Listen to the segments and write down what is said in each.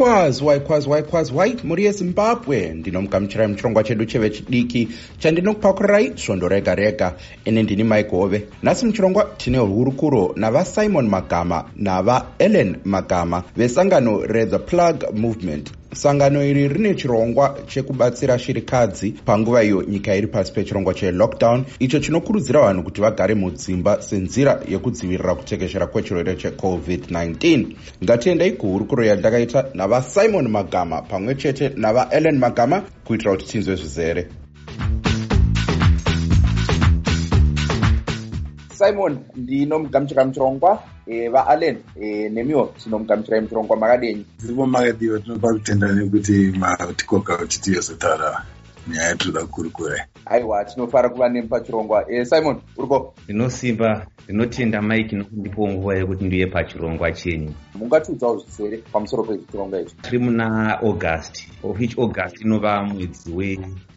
kwazwai kwazwai kwazwai mhuri yezimbabwe. Ndinomugamuchirai muchirongwa chedu chevechidiki chandinokupakurai svondo rega rega. Ine ndini maigove nhasi muchirongwa tine hurukuro navasimon magama navaellen magama vesangano rethe plug movement sangano iri rine chirongwa chekubatsira shirikadzi panguva iyo nyika iri pasi pechirongwa chelockdown. Icho chinokurudzira vanhu kuti vagare mudzimba senzira yekudzivirira kutekeshera kwechirwere checovid-19 ngatiendei kuhurukuro yandakaita navasimon magama pamwe chete navaellen magama kuitira kuti tinzwe zvizere simon ndinomugamuchira muchirongwa e, vaallen e, nemiwo tinomugamuchirai muchirongwa makadinyi zivo makadiwa tinopa kutenda nekuti matikoka kuti tiyozotaura nyaya yatinoda kukurukura aiwa tinofara kuva nemi pachirongwa e, simon uripo ndinosimba ndinotenda mike nokundipawo nguva yekuti ndiuye pachirongwa chenyu. Mungatiudzawo zvisere pamusoro pechirongwa ichi. Tiri muna august. Which august inova mwedzi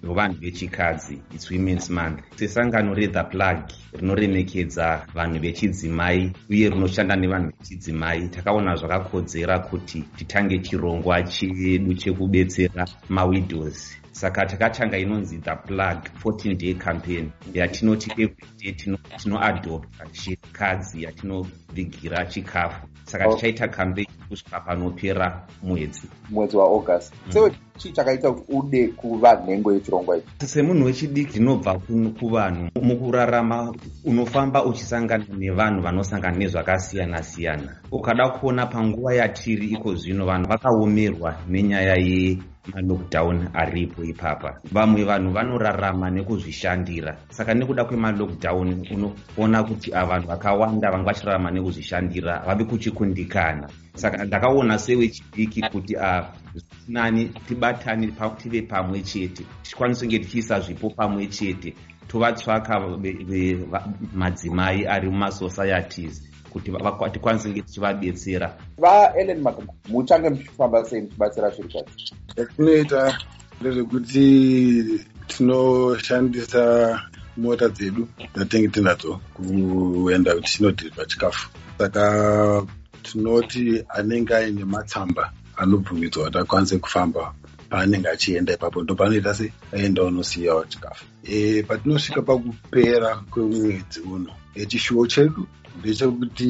wevanhu vechikadzi its womens month. Sesangano rethe plug rinoremekedza vanhu vechidzimai uye rinoshanda nevanhu vechidzimai. Takaona zvakakodzera kuti titange chirongwa chedu chekubetsera mawidows saka takatanga inonzi the plug 14 day campaign yatinoti everyday tinoadopta chikadzi yatinovigira chikafu saka oh. tichaita campaign kusvika panopera mwedzi mwedzi waaugust mm. sewe chii chakaita kuti ude kuva nhengo yechirongwa ichi? Semunhu wechidiki ndinobva kuvanhu mukurarama unofamba uchisangana nevanhu vanosangana nezvakasiyana-siyana. Ukada kuona panguva yatiri iko zvino vanhu vakaomerwa nenyaya yemalockdown aripo ipapa. Vamwe vanhu vanorarama nekuzvishandira. Saka nekuda kwemalockdown unoona kuti vanhu vakawanda vanga vachirarama nekuzvishandira vave kuchikundikana saka ndakaona sewechidiki kuti nani tibatane tive pamwe chete. Tikwanise kunge tichiisa zvipo pamwe chete. Tovatsvaka madzimai ari mumasocieties kuti tikwanise kunge tichivabetsera vaellen magama muchange muchifamba sei muchibatsira shirikadzi yatinoita ndezvekuti tinoshandisa mota dzedu dzatinenge tinadzo kuenda kuti tinodhiriva chikafu. Saka tinoti anenge aine matsamba anobvumidzwa kuti akwanise kufamba paanenge achienda ipapo. Ndo panoita se aenda unosiyawo chikafu. E, patinosvika pakupera kwemwedzi uno e, chishuwo chedu ndechekuti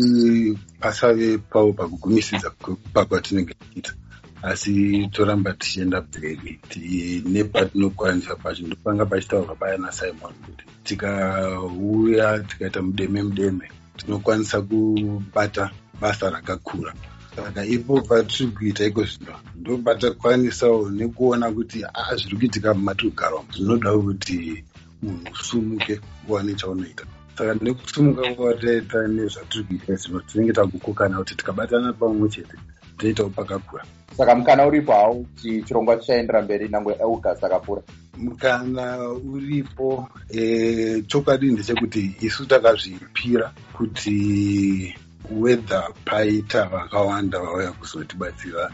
pasave pavo pakugumisidza pakwatinenge tichiita. Asi toramba tichienda mberi tine patinokwanisa pacho ndopanga pachitaurwa paya nasimon kuti tikauya tikaita mudeme mudeme tinokwanisa kubata basa rakakura. Saka ipo patiri kuita iko zvino ndopatakwanisawo nekuona kuti aa zviri kuitika mumatiri kugara zvinoda kuti munhu usumuke uwane chaunoita. Saka nekusumuka kwataita nezvatiri kuita zvino tinenge takukokana kuti tikabatana pamwe chete toitawo pakakura. Saka mukana uripo hawo kuti chirongwa chichaendera mberi nangwe august akapfuura mukana uripo e, chokwadi ndechekuti isu takazvipira kuti wedha paita vakawanda vauya kuzotibatsira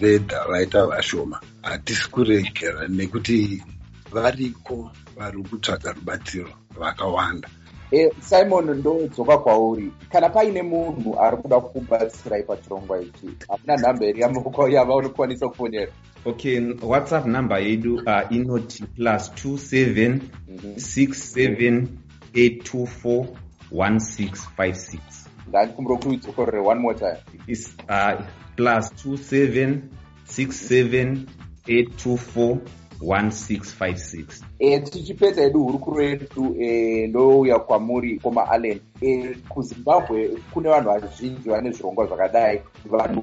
vedha vaita vashoma. Hatisi kuregera nekuti variko vari kutsvaga rubatsiro vakawanda e, simon ndodzoka kwauri. Kana paine munhu ari kuda kubatsirai pachirongwa ichi hamuna nhamba iri yamaoko yava unokwanisa kufonera okay whatsapp nhamba yedu uh, inoti plus 27 67 824 1656 ndanikumbira kuti udzokorere one more time. Is uh, plus 27 67 824 1656 e, tichipedza yedu hurukuro yedu e, ndouya kwamuri komaallen e, kuzimbabwe kune vanhu vazhinji vane zvirongwa zvakadai. Vanhu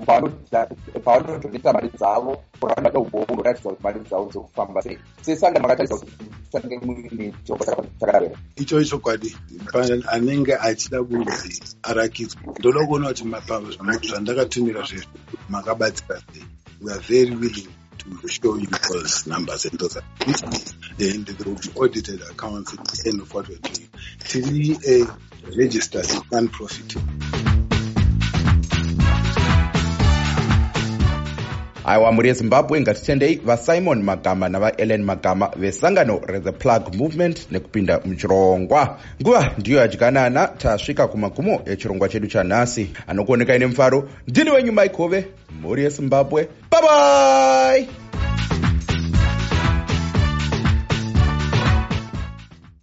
pavanotoneta mari dzavo vanhu vada ubovu unoratidza kuti mari dzavo dzokufamba sei. Sesanga makatarisa kuti chirongwa chakareba icho ichokwadi anenge achida kunzi arakidzwa ndoda kuona kuti zvandakatumira zvezvo makabatsira sei we are very willing to show you those numbers and those activities. And there will be audited accounts at the end of what we're doing. Three a registered non-profit. Aiwa mhuri yezimbabwe ngatitendei vasimon magama navaellen magama vesangano rethe plug movement nekupinda muchirongwa. Nguva ndiyo yadyanana tasvika kumagumo echirongwa chedu chanhasi. Anokuonekai nemufaro ndini wenyu maikove mhuri yezimbabwe babai